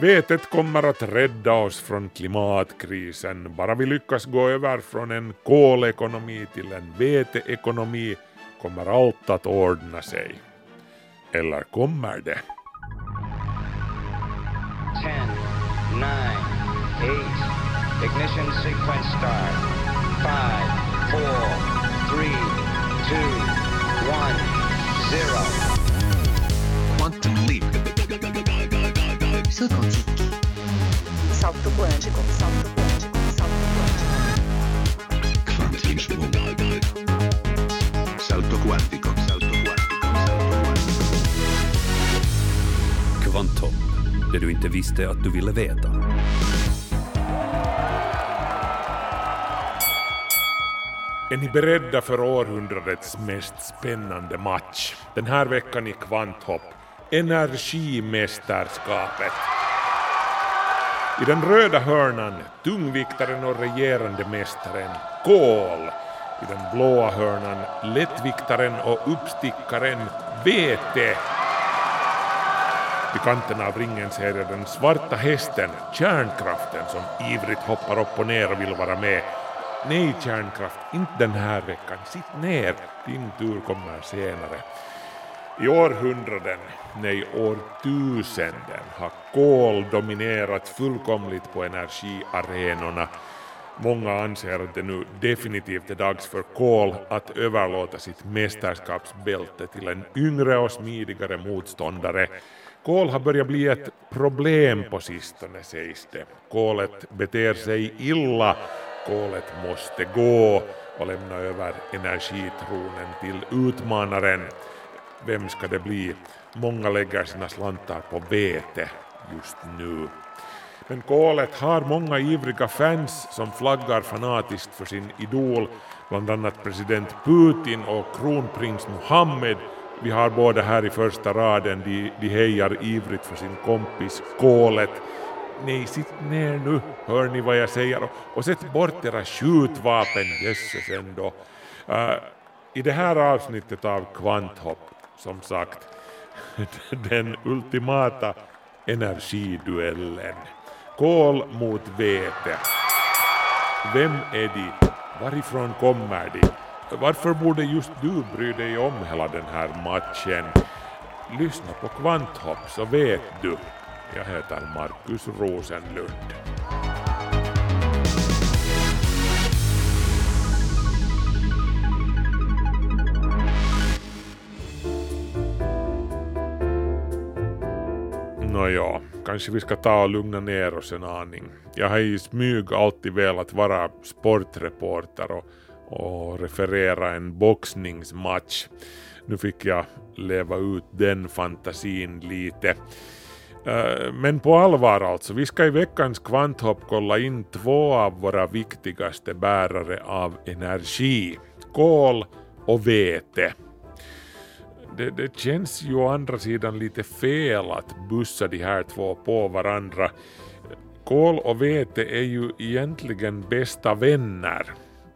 Vetet kommer att rädda oss från klimatkrisen. Bara vi lyckas gå över från en kolekonomi till en veteekonomi kommer allt att ordna sig. Eller kommer det? 10, 9, 8, ignition sequence start. 5, 4, 3, 2, 1, 0. Saut quantique. Salto quântico. Salto quântico. Salto quântico. Kvantingsprung. Salto quantico. Salto quantico. Salto quantico. Kvanthopp, det du inte visste att du ville veta. Är ni beredda för århundradets mest spännande match? Den här veckan i Kvanthopp, Energimästerskapet. I den röda hörnan tungviktaren och regerande mästaren Kol. I den blåa hörnan lättviktaren och uppstickaren Vete. Vid kanten av ringen ser jag den svarta hästen, kärnkraften, som ivrigt hoppar upp och ner och vill vara med. Nej, kärnkraft, inte den här veckan. Sitt ner, din tur kommer senare. I århundraden, nej årtusenden, har kol dominerat fullkomligt på energiarenorna. Många anser att det nu definitivt är dags för kol att överlåta sitt mästerskapsbälte till en yngre och smidigare motståndare. Kol har börjat bli ett problem på sistone sägs det. Kolet beter sig illa, kolet måste gå och lämna över energitronen till utmanaren. Vem ska det bli? Många lägger sina slantar på vete just nu. Men kolet har många ivriga fans som flaggar fanatiskt för sin idol, bland annat president Putin och kronprins Mohammed. Vi har båda här i första raden, de, de hejar ivrigt för sin kompis kolet. Nej, sitt ner nu, hör ni vad jag säger, och, och sätt bort era skjutvapen, jösses ändå. Uh, I det här avsnittet av Kvanthopp, som sagt, den ultimata energiduellen. Kol mot vete. Vem är de? Varifrån kommer de? Varför borde just du bry dig om hela den här matchen? Lyssna på Kvanthopp så vet du. Jag heter Markus Rosenlund. Nåja, kanske vi ska ta och lugna ner oss en aning. Jag har i smyg alltid velat vara sportreporter och, och referera en boxningsmatch. Nu fick jag leva ut den fantasin lite. Men på allvar alltså, vi ska i veckans kvanthopp kolla in två av våra viktigaste bärare av energi. Kol och vete. Det, det känns ju å andra sidan lite fel att bussa de här två på varandra. Kol och vete är ju egentligen bästa vänner.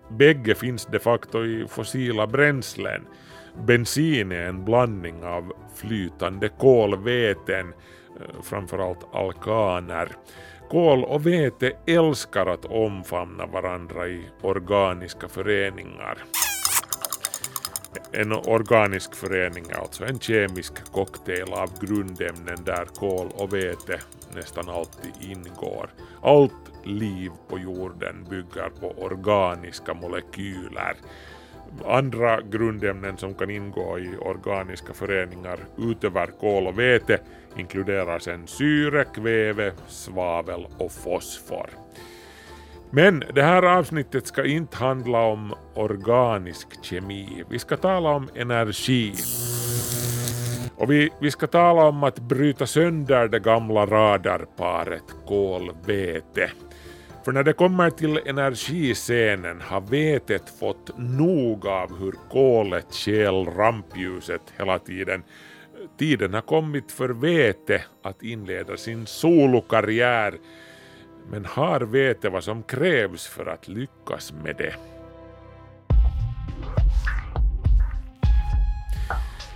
Bägge finns de facto i fossila bränslen. Bensin är en blandning av flytande kolväten, eh, framförallt alkaner. Kol och vete älskar att omfamna varandra i organiska föreningar. En organisk förening är alltså en kemisk cocktail av grundämnen där kol och vete nästan alltid ingår. Allt liv på jorden bygger på organiska molekyler. Andra grundämnen som kan ingå i organiska föreningar utöver kol och vete inkluderar sen syre, kväve, svavel och fosfor. Men det här avsnittet ska inte handla om organisk kemi. Vi ska tala om energi. Och vi, vi ska tala om att bryta sönder det gamla radarparet kolvete. För när det kommer till energiscenen har vetet fått nog av hur kolet stjäl rampljuset hela tiden. Tiden har kommit för vete att inleda sin solokarriär men har vete vad som krävs för att lyckas med det?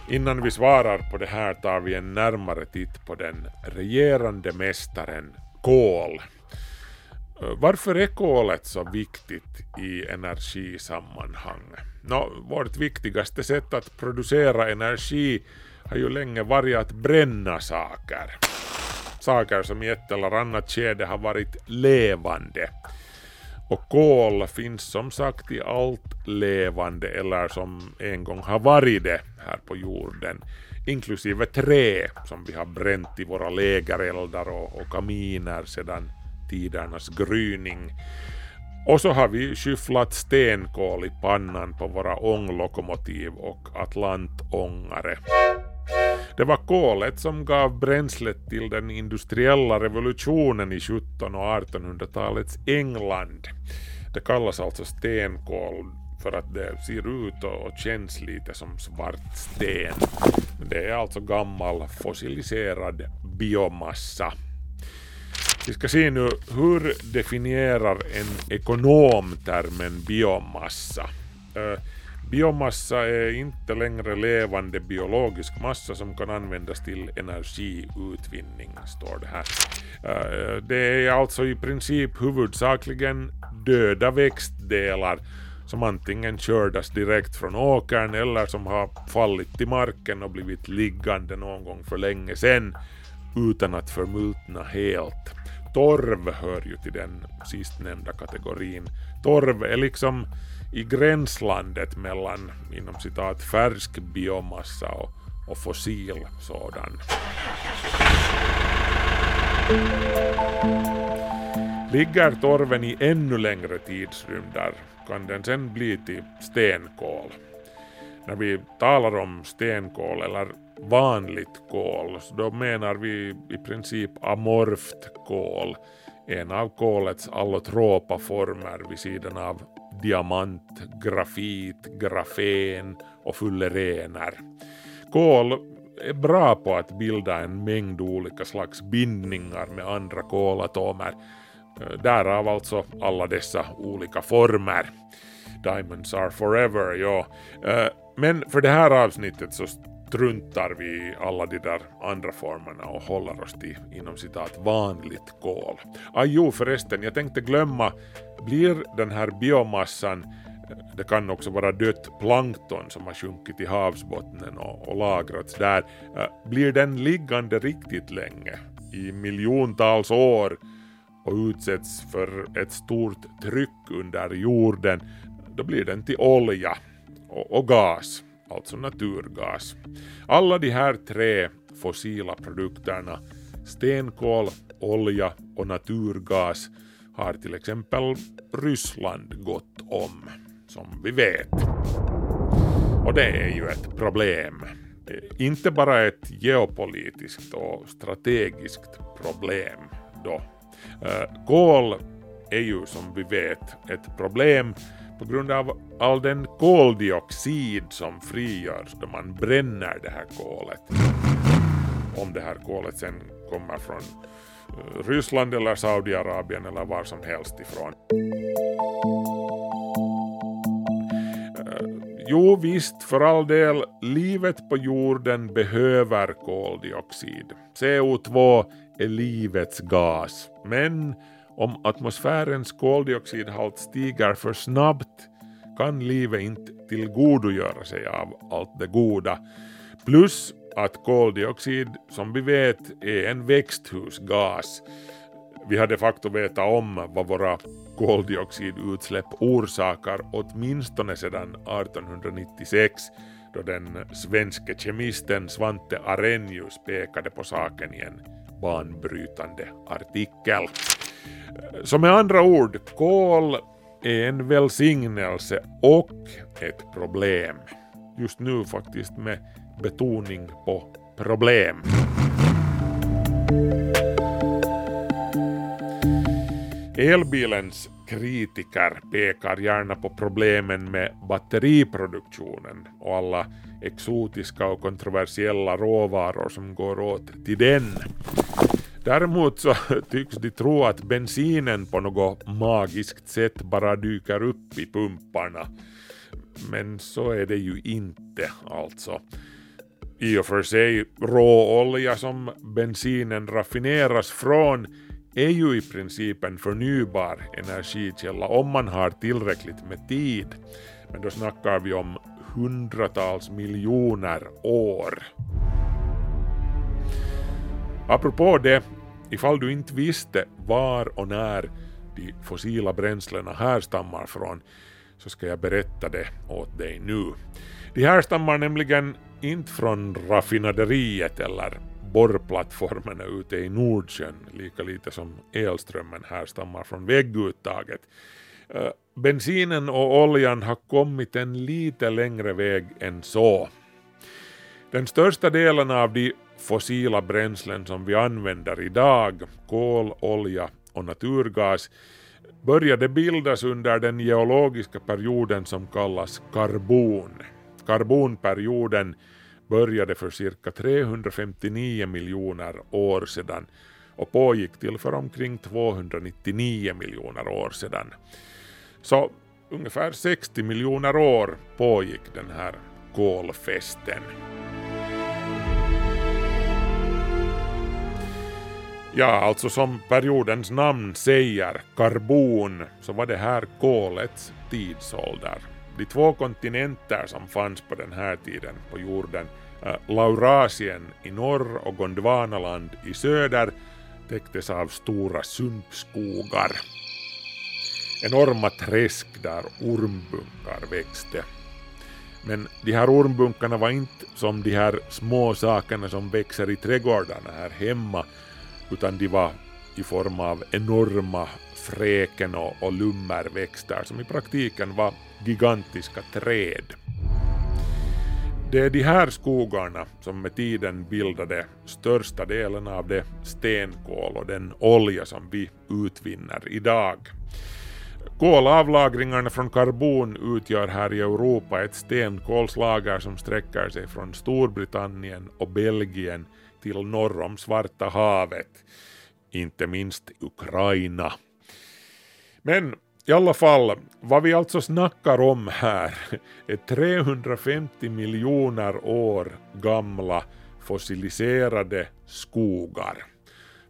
Innan vi svarar på det här tar vi en närmare titt på den regerande mästaren kol. Varför är kolet så viktigt i energisammanhang? Nå, vårt viktigaste sätt att producera energi har ju länge varit att bränna saker. Saker som i ett eller annat skede har varit levande. Och kol finns som sagt i allt levande eller som en gång har varit det här på jorden. Inklusive trä som vi har bränt i våra lägereldar och, och kaminer sedan tidernas gryning. Och så har vi skyfflat stenkol i pannan på våra ånglokomotiv och atlantångare. Det var kolet som gav bränslet till den industriella revolutionen i 1700 och 1800-talets England. Det kallas alltså stenkol för att det ser ut och känns lite som svart sten. Det är alltså gammal fossiliserad biomassa. Vi ska se nu, hur definierar en ekonom termen biomassa? Eh, Biomassa är inte längre levande biologisk massa som kan användas till energiutvinning, står det här. Eh, det är alltså i princip huvudsakligen döda växtdelar som antingen kördas direkt från åkern eller som har fallit till marken och blivit liggande någon gång för länge sedan utan att förmultna helt. Torv hör ju till den sistnämnda kategorin. Torv är liksom i gränslandet mellan inom citat färsk biomassa och, och fossil sådan. Ligger torven i ännu längre tidsrymder kan den sen bli till stenkol. När vi talar om stenkol eller vanligt kol, så då menar vi i princip amorft kol, en av kolets allotropa former vid sidan av diamant, grafit, grafen och fullerener. Kol är bra på att bilda en mängd olika slags bindningar med andra kolatomer. Därav alltså alla dessa olika former. Diamonds are forever, ja. Eh, men för det här avsnittet så struntar vi i alla de där andra formerna och håller oss till inom citat vanligt kol. Ah, jo förresten, jag tänkte glömma, blir den här biomassan det kan också vara dött plankton som har sjunkit i havsbottnen och, och lagrats där. Eh, blir den liggande riktigt länge, i miljontals år, och utsätts för ett stort tryck under jorden, då blir den till olja och, och gas alltså naturgas. Alla de här tre fossila produkterna, stenkol, olja och naturgas, har till exempel Ryssland gått om, som vi vet. Och det är ju ett problem. Inte bara ett geopolitiskt och strategiskt problem då. Eh, kol är ju som vi vet ett problem på grund av all den koldioxid som frigörs då man bränner det här kolet. Om det här kolet sen kommer från eh, Ryssland eller Saudiarabien eller var som helst ifrån. Eh, jo visst, för all del, livet på jorden behöver koldioxid. CO2 är livets gas, men om atmosfärens koldioxidhalt stiger för snabbt kan livet inte tillgodogöra sig av allt det goda. Plus att koldioxid, som vi vet, är en växthusgas. Vi har de facto vetat om vad våra koldioxidutsläpp orsakar åtminstone sedan 1896 då den svenske kemisten Svante Arrhenius pekade på saken i en banbrytande artikel. Så med andra ord, kol är en välsignelse och ett problem. Just nu faktiskt med betoning på problem. Elbilens kritiker pekar gärna på problemen med batteriproduktionen och alla exotiska och kontroversiella råvaror som går åt till den. Däremot så tycks de tro att bensinen på något magiskt sätt bara dyker upp i pumparna. Men så är det ju inte alltså. i och för sig råolja som bensinen raffineras från är ju i princip en förnybar energikälla om man har tillräckligt med tid. Men då snackar vi om hundratals miljoner år. Apropå det, ifall du inte visste var och när de fossila bränslena härstammar från så ska jag berätta det åt dig nu. De härstammar nämligen inte från raffinaderiet eller borrplattformarna ute i Nordsjön, lika lite som elströmmen härstammar från vägguttaget. Eh, bensinen och oljan har kommit en lite längre väg än så. Den största delen av de fossila bränslen som vi använder idag, kol, olja och naturgas, började bildas under den geologiska perioden som kallas karbon. Karbonperioden började för cirka 359 miljoner år sedan och pågick till för omkring 299 miljoner år sedan. Så ungefär 60 miljoner år pågick den här kolfesten. Ja, alltså som periodens namn säger, karbon, så var det här kolets tidsålder. De två kontinenter som fanns på den här tiden på jorden, äh, Laurasien i norr och Gondwanaland i söder, täcktes av stora sumpskogar. Enorma träsk där ormbunkar växte. Men de här ormbunkarna var inte som de här små sakerna som växer i trädgårdarna här hemma, utan de var i form av enorma fräken och, och lummerväxter som i praktiken var gigantiska träd. Det är de här skogarna som med tiden bildade största delen av det stenkol och den olja som vi utvinner idag. Kolavlagringarna från karbon utgör här i Europa ett stenkolslager som sträcker sig från Storbritannien och Belgien till norr om Svarta havet, inte minst Ukraina. Men i alla fall, vad vi alltså snackar om här är 350 miljoner år gamla fossiliserade skogar.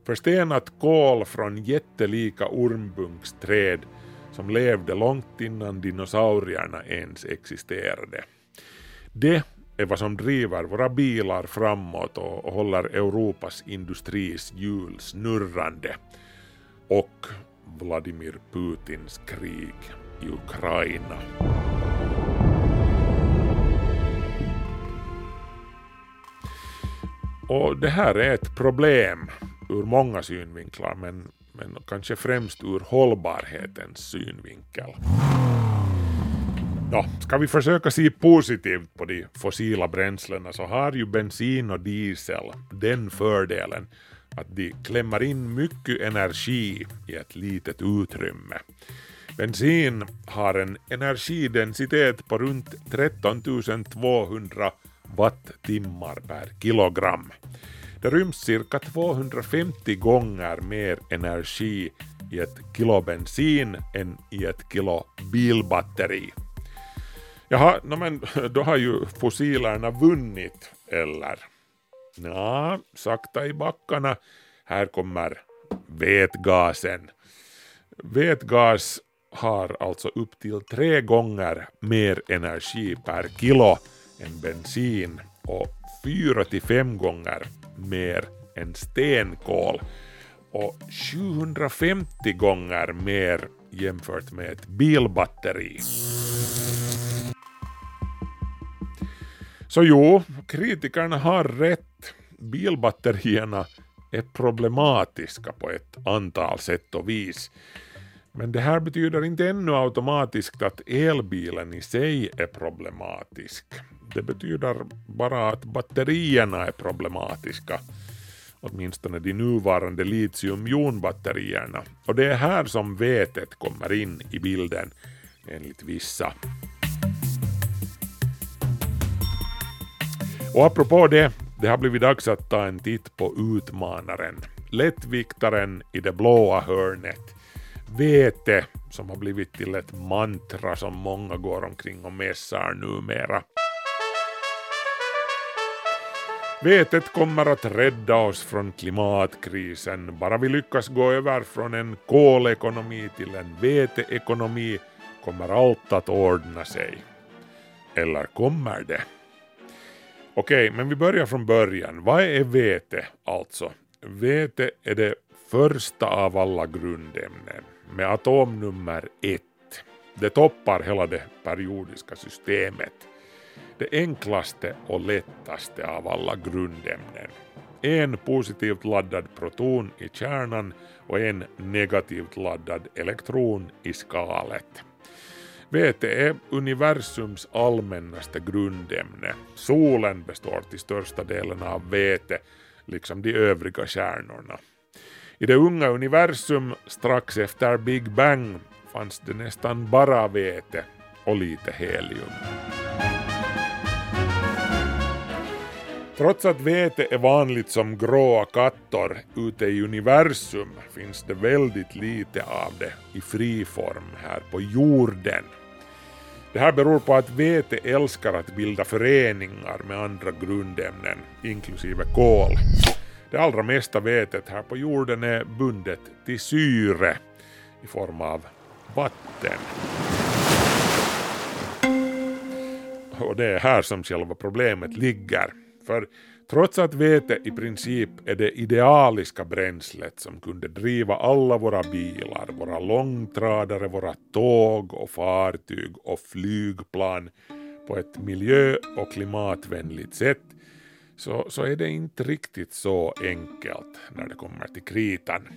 Förstenat kol från jättelika ormbunksträd som levde långt innan dinosaurierna ens existerade. Det är vad som driver våra bilar framåt och håller Europas industris hjul snurrande. Och Vladimir Putins krig i Ukraina. Och det här är ett problem ur många synvinklar men, men kanske främst ur hållbarhetens synvinkel. Nå, ska vi försöka se positivt på de fossila bränslena så har ju bensin och diesel den fördelen att de klämmer in mycket energi i ett litet utrymme. Bensin har en energidensitet på runt 13 200 wattimmar per kilogram. Det ryms cirka 250 gånger mer energi i ett kilo bensin än i ett kilo bilbatteri. Jaha, no men då har ju fossilerna vunnit, eller? Ja, sakta i backarna. Här kommer vätgasen. Vätgas har alltså upp till tre gånger mer energi per kilo än bensin och fyra till fem gånger mer än stenkol och 750 gånger mer jämfört med ett bilbatteri. Så jo, kritikerna har rätt. Bilbatterierna är problematiska på ett antal sätt och vis. Men det här betyder inte ännu automatiskt att elbilen i sig är problematisk. Det betyder bara att batterierna är problematiska. Åtminstone de nuvarande litiumjonbatterierna. Och det är här som vetet kommer in i bilden, enligt vissa. Och apropå det, det har blivit dags att ta en titt på utmanaren. Lättviktaren i det blåa hörnet. Vete som har blivit till ett mantra som många går omkring och mässar numera. Vetet kommer att rädda oss från klimatkrisen. Bara vi lyckas gå över från en kolekonomi till en veteekonomi kommer allt att ordna sig. Eller kommer det? Okej, men vi börjar från början. Vad är vete alltså? Vete är det första av alla grundämnen med atomnummer 1. Det toppar hela det periodiska systemet. Det enklaste och lättaste av alla grundämnen. En positivt laddad proton i kärnan och en negativt laddad elektron i skalet. Vete är universums allmännaste grundämne. Solen består till största delen av vete, liksom de övriga stjärnorna. I det unga universum strax efter Big Bang fanns det nästan bara vete och lite helium. Trots att vete är vanligt som gråa kattor ute i universum finns det väldigt lite av det i fri form här på jorden. Det här beror på att vete älskar att bilda föreningar med andra grundämnen, inklusive kol. Det allra mesta vetet här på jorden är bundet till syre i form av vatten. Och det är här som själva problemet ligger. För trots att vete i princip är det idealiska bränslet som kunde driva alla våra bilar, våra långtradare, våra tåg och fartyg och flygplan på ett miljö och klimatvänligt sätt så, så är det inte riktigt så enkelt när det kommer till kritan.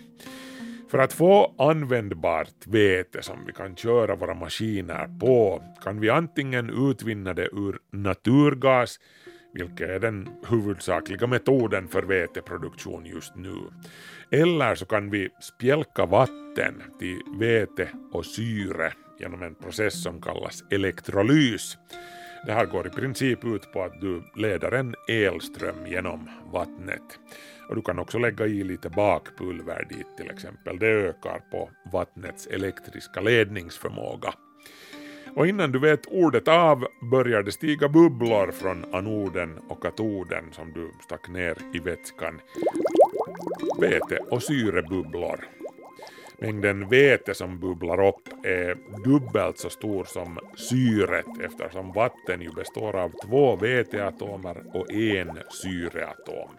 För att få användbart vete som vi kan köra våra maskiner på kan vi antingen utvinna det ur naturgas vilket är den huvudsakliga metoden för veteproduktion just nu. Eller så kan vi spjälka vatten till vete och syre genom en process som kallas elektrolys. Det här går i princip ut på att du leder en elström genom vattnet. Och du kan också lägga i lite bakpulver dit till exempel. Det ökar på vattnets elektriska ledningsförmåga. Och innan du vet ordet av börjar det stiga bubblor från anoden och katoden som du stack ner i vätskan. Vete och syrebubblor. Mängden vete som bubblar upp är dubbelt så stor som syret eftersom vatten ju består av två veteatomer och en syreatom.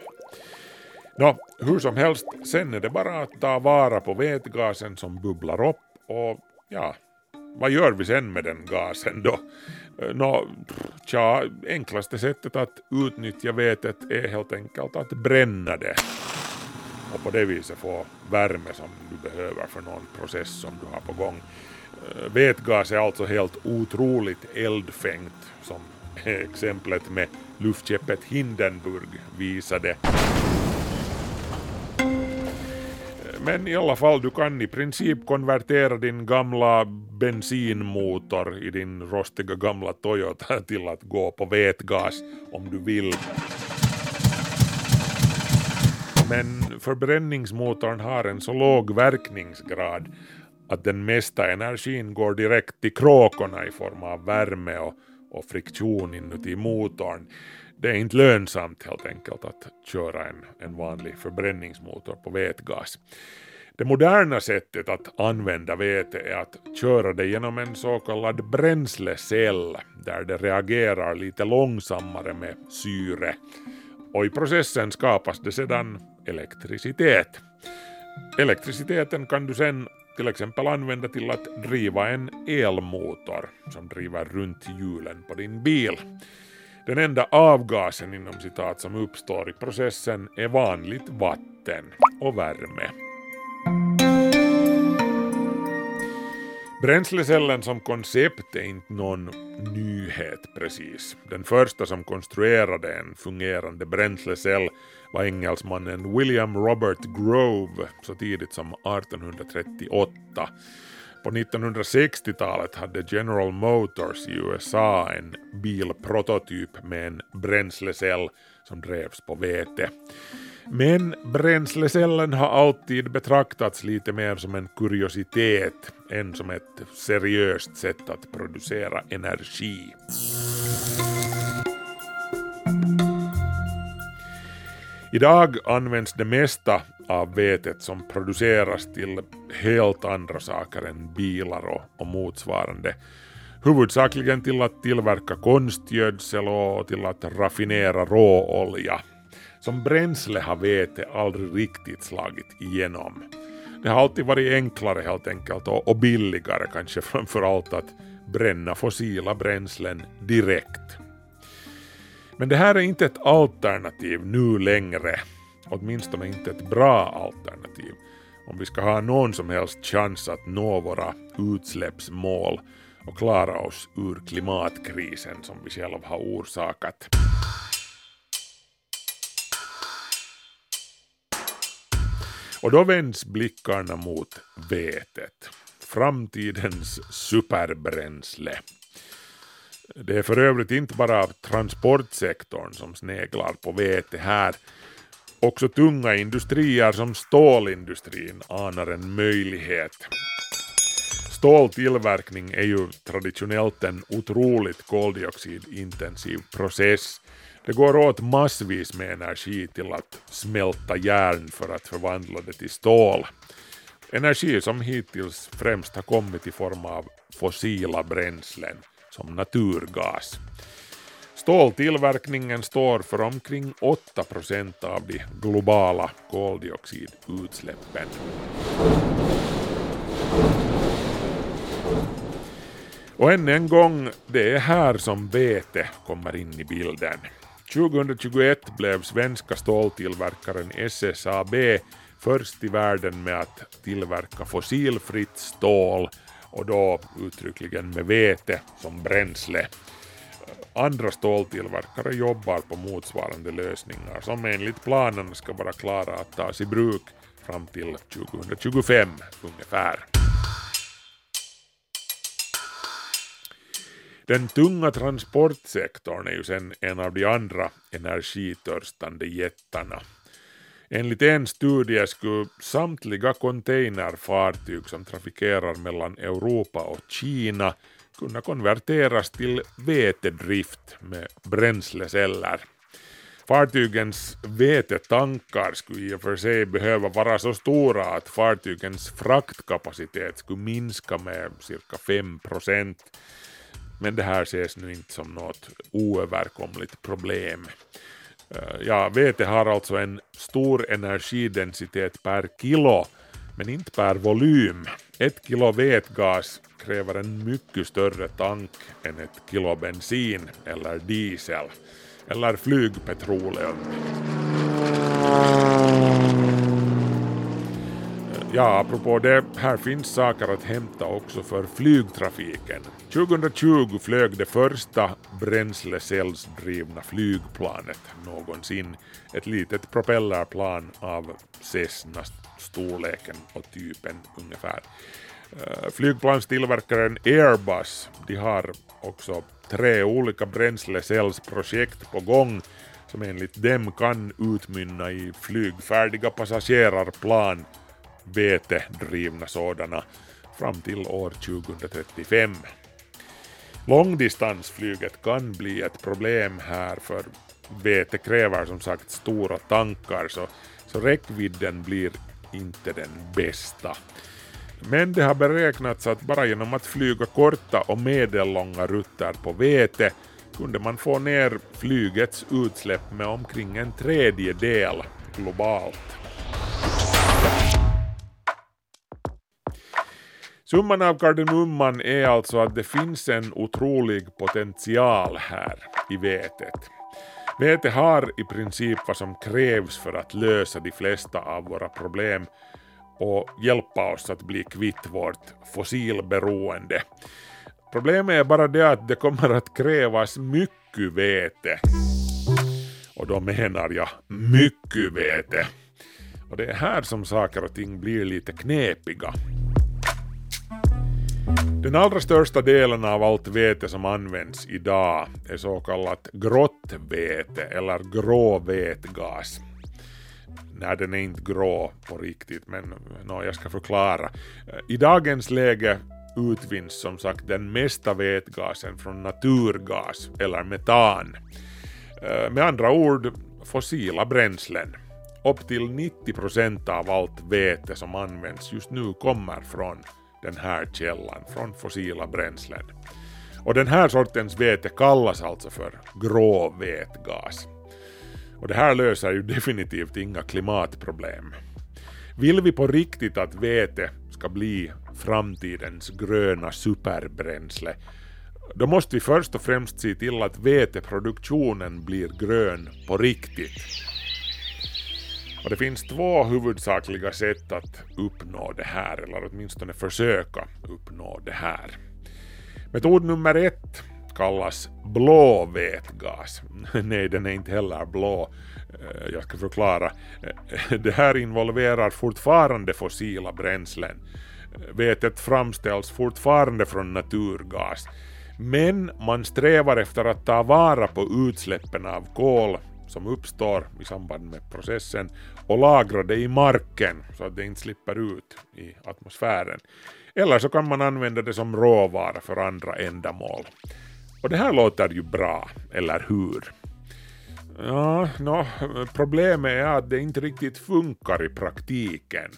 Nå, hur som helst, sen är det bara att ta vara på vätgasen som bubblar upp och ja, vad gör vi sen med den gasen då? Eh, Nå, tja, enklaste sättet att utnyttja vetet är helt enkelt att bränna det och på det viset få värme som du behöver för någon process som du har på gång. Eh, Vätgas är alltså helt otroligt eldfängt som exemplet med luftskeppet Hindenburg visade. Men i alla fall, du kan i princip konvertera din gamla bensinmotor i din rostiga gamla Toyota till att gå på vätgas om du vill. Men förbränningsmotorn har en så låg verkningsgrad att den mesta energin går direkt till kråkorna i form av värme och, och friktion inuti motorn det är inte lönsamt helt enkelt att köra en, en vanlig förbränningsmotor på vätgas. Det moderna sättet att använda vete är att köra det genom en så kallad bränslecell där det reagerar lite långsammare med syre och i processen skapas det sedan elektricitet. Elektriciteten kan du sen till exempel använda till att driva en elmotor som driver runt hjulen på din bil. Den enda avgasen inom citat som uppstår i processen är vanligt vatten och värme. Bränslecellen som koncept är inte någon nyhet precis. Den första som konstruerade en fungerande bränslecell var engelsmannen William Robert Grove så tidigt som 1838 på 1960-talet hade General Motors i USA en bilprototyp med en bränslecell som drevs på vete. Men bränslecellen har alltid betraktats lite mer som en kuriositet än som ett seriöst sätt att producera energi. Idag används det mesta av vetet som produceras till helt andra saker än bilar och, och motsvarande. Huvudsakligen till att tillverka konstgödsel och till att raffinera råolja. Som bränsle har vete aldrig riktigt slagit igenom. Det har alltid varit enklare helt enkelt och, och billigare kanske framför allt att bränna fossila bränslen direkt. Men det här är inte ett alternativ nu längre, åtminstone inte ett bra alternativ, om vi ska ha någon som helst chans att nå våra utsläppsmål och klara oss ur klimatkrisen som vi själva har orsakat. Och då vänds blickarna mot vetet, framtidens superbränsle. Det är för övrigt inte bara transportsektorn som sneglar på vete här. Också tunga industrier som stålindustrin anar en möjlighet. Ståltillverkning är ju traditionellt en otroligt koldioxidintensiv process. Det går åt massvis med energi till att smälta järn för att förvandla det till stål. Energi som hittills främst har kommit i form av fossila bränslen som naturgas. Ståltillverkningen står för omkring 8 procent av de globala koldioxidutsläppen. Och än en gång, det är här som vete kommer in i bilden. 2021 blev svenska ståltillverkaren SSAB först i världen med att tillverka fossilfritt stål och då uttryckligen med vete som bränsle. Andra ståltillverkare jobbar på motsvarande lösningar som enligt planen ska vara klara att tas i bruk fram till 2025 ungefär. Den tunga transportsektorn är ju sen en av de andra energitörstande jättarna. Enligt en studie skulle samtliga containerfartyg som trafikerar mellan Europa och Kina kunna konverteras till vetedrift med bränsleceller. Fartygens vetetankar skulle i och för sig behöva vara så stora att fartygens fraktkapacitet skulle minska med cirka 5 procent. Men det här ses nu inte som något oöverkomligt problem. Eh, ja, vete har alltså en stor energidensitet per kilo, men inte per volym. Ett kilo vätgas kräver en mycket större tank än ett kilo bensin eller diesel eller flygpetroleum. Ja, apropå det, här finns saker att hämta också för flygtrafiken. 2020 flög det första bränslecellsdrivna flygplanet någonsin. Ett litet propellerplan av storleken och typen ungefär. Eh, Flygplanstillverkaren Airbus, de har också tre olika bränslecellsprojekt på gång som enligt dem kan utmynna i flygfärdiga passagerarplan vetedrivna sådana fram till år 2035. Långdistansflyget kan bli ett problem här för vete kräver som sagt stora tankar så, så räckvidden blir inte den bästa. Men det har beräknats att bara genom att flyga korta och medellånga rutter på vete kunde man få ner flygets utsläpp med omkring en tredjedel globalt. Summan av kardemumman är alltså att det finns en otrolig potential här i vetet. Vete har i princip vad som krävs för att lösa de flesta av våra problem och hjälpa oss att bli kvitt vårt fossilberoende. Problemet är bara det att det kommer att krävas mycket vete. Och då menar jag mycket vete. Och det är här som saker och ting blir lite knepiga. Den allra största delen av allt vete som används idag är så kallat grått vete eller grå vätgas. Nej, den är inte grå på riktigt, men no, jag ska förklara. I dagens läge utvinns som sagt den mesta vätgasen från naturgas eller metan. Eh, med andra ord, fossila bränslen. Upp till 90 procent av allt vete som används just nu kommer från den här källan, från fossila bränslen. Och den här sortens vete kallas alltså för grå vätgas. Och det här löser ju definitivt inga klimatproblem. Vill vi på riktigt att vete ska bli framtidens gröna superbränsle, då måste vi först och främst se till att veteproduktionen blir grön på riktigt. Och det finns två huvudsakliga sätt att uppnå det här, eller åtminstone försöka uppnå det här. Metod nummer ett kallas blå vätgas. Nej, den är inte heller blå. Eh, jag ska förklara. Eh, det här involverar fortfarande fossila bränslen. Eh, Vetet framställs fortfarande från naturgas. Men man strävar efter att ta vara på utsläppen av kol som uppstår i samband med processen och lagra det i marken så att det inte slipper ut i atmosfären. Eller så kan man använda det som råvara för andra ändamål. Och det här låter ju bra, eller hur? Ja, no, problemet är att det inte riktigt funkar i praktiken.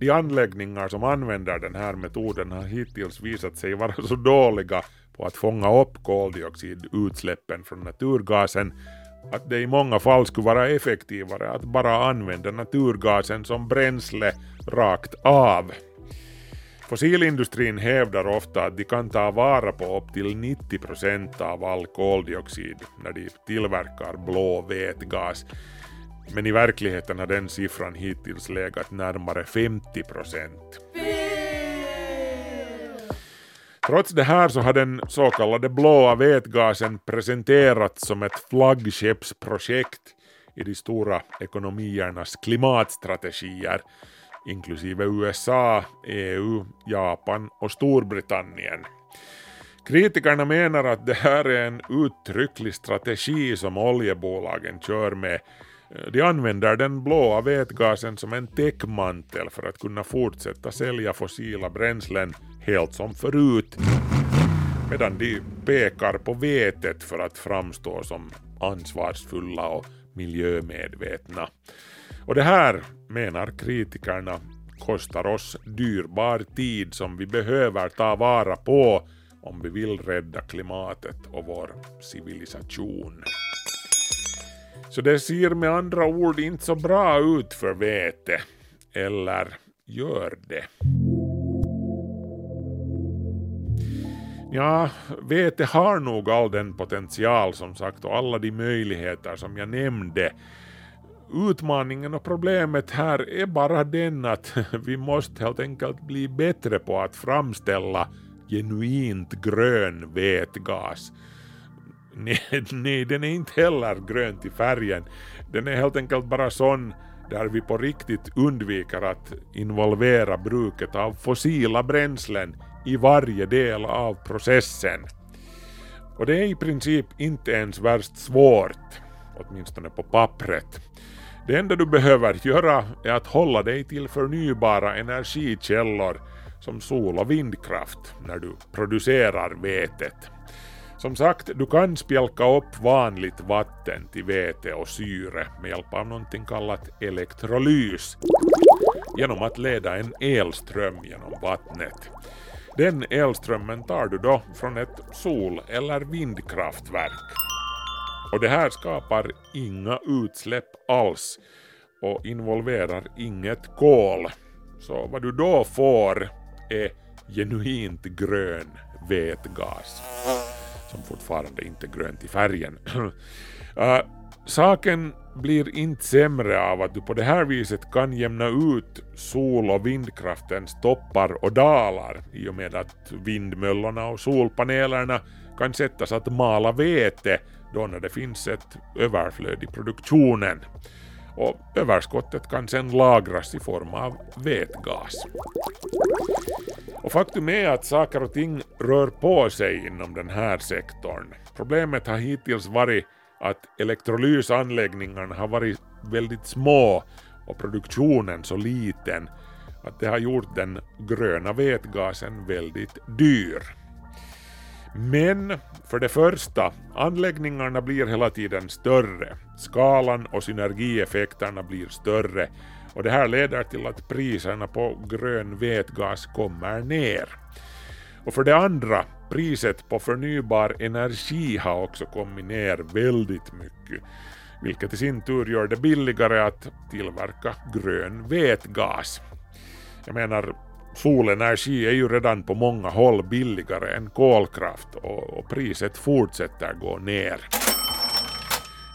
De anläggningar som använder den här metoden har hittills visat sig vara så dåliga på att fånga upp koldioxidutsläppen från naturgasen att det i många fall skulle vara effektivare att bara använda naturgasen som bränsle rakt av. Fossilindustrin hävdar ofta att de kan ta vara på upp till 90 procent av all koldioxid när de tillverkar blå vätgas. Men i verkligheten har den siffran hittills legat närmare 50 procent. Trots det här så har den så kallade blåa vätgasen presenterats som ett flaggskeppsprojekt i de stora ekonomiernas klimatstrategier, inklusive USA, EU, Japan och Storbritannien. Kritikerna menar att det här är en uttrycklig strategi som oljebolagen kör med. De använder den blåa vätgasen som en täckmantel för att kunna fortsätta sälja fossila bränslen helt som förut, medan de pekar på vetet för att framstå som ansvarsfulla och miljömedvetna. Och det här, menar kritikerna, kostar oss dyrbar tid som vi behöver ta vara på om vi vill rädda klimatet och vår civilisation. Så det ser med andra ord inte så bra ut för vete. Eller gör det? Ja, vete har nog all den potential som sagt och alla de möjligheter som jag nämnde. Utmaningen och problemet här är bara den att vi måste helt enkelt bli bättre på att framställa genuint grön vätgas. Nej, nej, den är inte heller grön till färgen. Den är helt enkelt bara sån där vi på riktigt undviker att involvera bruket av fossila bränslen i varje del av processen. Och det är i princip inte ens värst svårt, åtminstone på pappret. Det enda du behöver göra är att hålla dig till förnybara energikällor som sol och vindkraft när du producerar vetet. Som sagt, du kan spjälka upp vanligt vatten till vete och syre med hjälp av någonting kallat elektrolys genom att leda en elström genom vattnet. Den elströmmen tar du då från ett sol eller vindkraftverk. Och det här skapar inga utsläpp alls och involverar inget kol. Så vad du då får är genuint grön vätgas som fortfarande inte är grönt i färgen. uh, saken blir inte sämre av att du på det här viset kan jämna ut sol och vindkraftens toppar och dalar i och med att vindmöllorna och solpanelerna kan sättas att mala vete då när det finns ett överflöd i produktionen. Och överskottet kan sedan lagras i form av vätgas. Och faktum är att saker och ting rör på sig inom den här sektorn. Problemet har hittills varit att elektrolysanläggningarna har varit väldigt små och produktionen så liten att det har gjort den gröna vätgasen väldigt dyr. Men för det första, anläggningarna blir hela tiden större. Skalan och synergieffekterna blir större och det här leder till att priserna på grön vätgas kommer ner. Och för det andra, priset på förnybar energi har också kommit ner väldigt mycket, vilket i sin tur gör det billigare att tillverka grön vätgas. Jag menar, solenergi är ju redan på många håll billigare än kolkraft och, och priset fortsätter gå ner.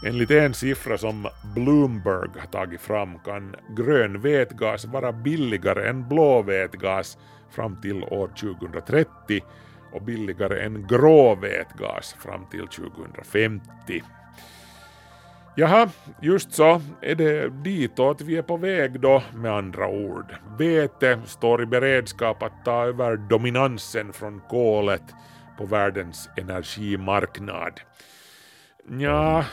Enligt en siffra som Bloomberg har tagit fram kan grön vätgas vara billigare än blå vätgas fram till år 2030 och billigare än grå vätgas fram till 2050. Jaha, just så är det ditåt vi är på väg då med andra ord. Vete står i beredskap att ta över dominansen från kolet på världens energimarknad. Ja,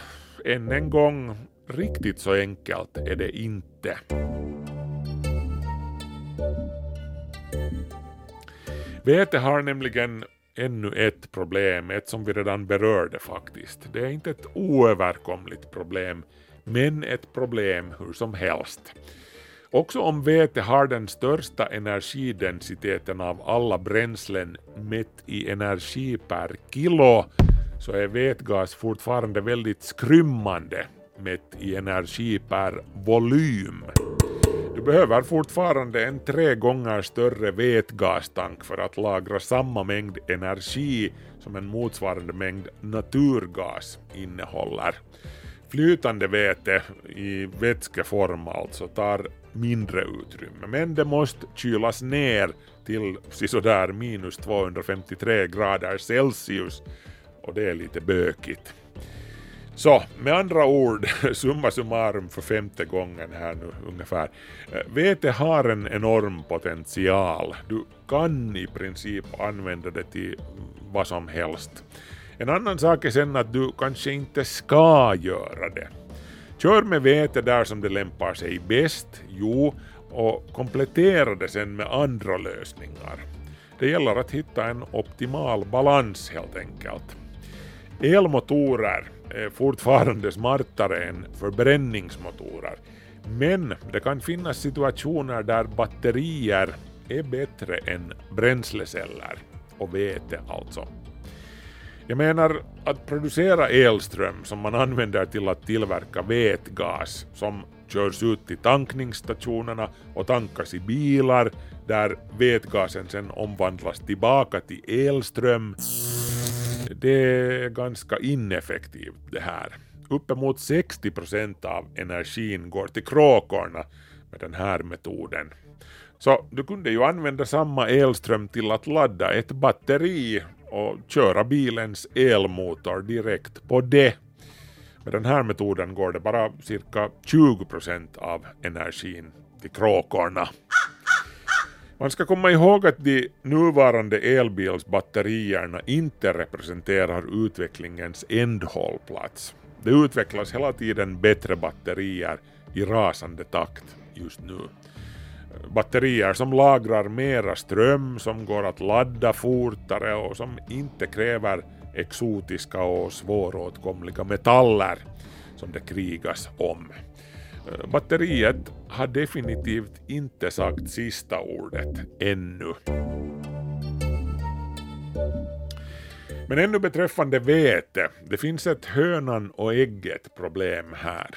än en gång, riktigt så enkelt är det inte. Vete har nämligen ännu ett problem, ett som vi redan berörde faktiskt. Det är inte ett oöverkomligt problem, men ett problem hur som helst. Också om vete har den största energidensiteten av alla bränslen mätt i energi per kilo så är vätgas fortfarande väldigt skrymmande mätt i energi per volym. Du behöver fortfarande en tre gånger större vätgastank för att lagra samma mängd energi som en motsvarande mängd naturgas innehåller. Flytande väte i vätskeform alltså tar mindre utrymme, men det måste kylas ner till sådär minus 253 grader Celsius och det är lite bökigt. Så med andra ord, summa summarum för femte gången här nu ungefär. Eh, vete har en enorm potential. Du kan i princip använda det till vad som helst. En annan sak är sen att du kanske inte ska göra det. Kör med vete där som det lämpar sig bäst, jo, och komplettera det sen med andra lösningar. Det gäller att hitta en optimal balans helt enkelt. Elmotorer är fortfarande smartare än förbränningsmotorer. Men det kan finnas situationer där batterier är bättre än bränsleceller och vete alltså. Jag menar att producera elström som man använder till att tillverka vätgas som körs ut till tankningsstationerna och tankas i bilar där vätgasen sen omvandlas tillbaka till elström det är ganska ineffektivt det här. Uppemot 60 procent av energin går till kråkorna med den här metoden. Så du kunde ju använda samma elström till att ladda ett batteri och köra bilens elmotor direkt på det. Med den här metoden går det bara cirka 20 procent av energin till kråkorna. Man ska komma ihåg att de nuvarande elbilsbatterierna inte representerar utvecklingens ändhållplats. Det utvecklas hela tiden bättre batterier i rasande takt just nu. Batterier som lagrar mera ström, som går att ladda fortare och som inte kräver exotiska och svåråtkomliga metaller som det krigas om. Eh, batteriet har definitivt inte sagt sista ordet ännu. Men ännu beträffande vete, det finns ett hönan och ägget problem här.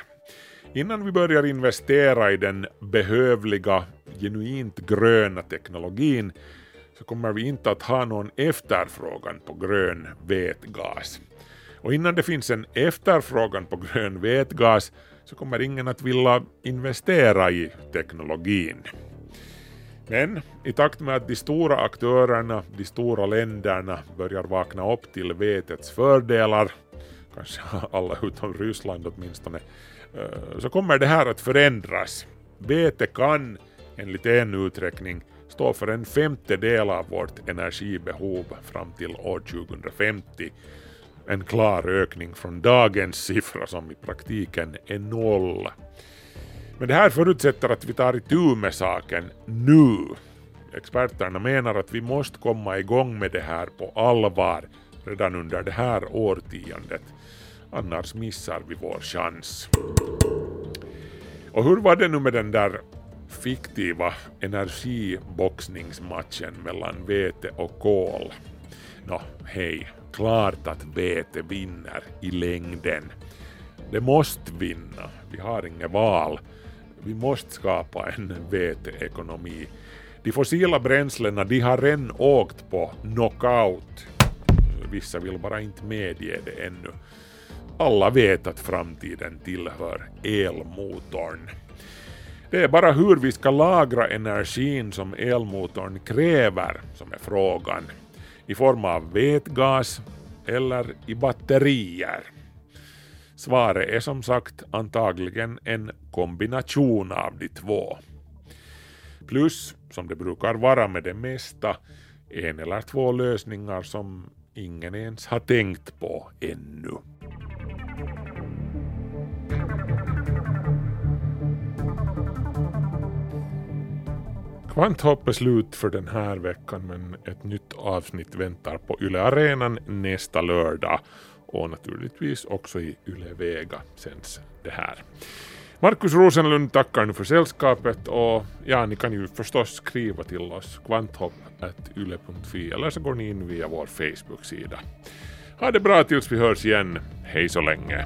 Innan vi börjar investera i den behövliga, genuint gröna teknologin så kommer vi inte att ha någon efterfrågan på grön vätgas. Och innan det finns en efterfrågan på grön vätgas så kommer ingen att vilja investera i teknologin. Men i takt med att de stora aktörerna, de stora länderna börjar vakna upp till vetets fördelar, kanske alla utom Ryssland åtminstone, eh, så kommer det här att förändras. Vete kan, enligt en uträkning, stå för en femtedel av vårt energibehov fram till år 2050 en klar ökning från dagens siffra som i praktiken är noll. Men det här förutsätter att vi tar itu med saken nu. Experterna menar att vi måste komma igång med det här på allvar redan under det här årtiondet. Annars missar vi vår chans. Och hur var det nu med den där fiktiva energiboxningsmatchen mellan vete och kol? Nå, hej, klart att vete vinner i längden. Det måste vinna, vi har inget val. Vi måste skapa en veteekonomi. De fossila bränslena de har redan åkt på knockout. Vissa vill bara inte medge det ännu. Alla vet att framtiden tillhör elmotorn. Det är bara hur vi ska lagra energin som elmotorn kräver som är frågan. I form av vätgas eller i batterier. Svaret är som sagt antagligen en kombination av de två. Plus, som det brukar vara med det mesta, en eller två lösningar som ingen ens har tänkt på ännu. Kvanthopp är slut för den här veckan men ett nytt avsnitt väntar på Yle Arenan nästa lördag och naturligtvis också i Yle Vega sänds det här. Markus Rosenlund tackar nu för sällskapet och ja, ni kan ju förstås skriva till oss kvanthopp.yle.fi eller så går ni in via vår Facebook-sida. Ha det bra tills vi hörs igen. Hej så länge.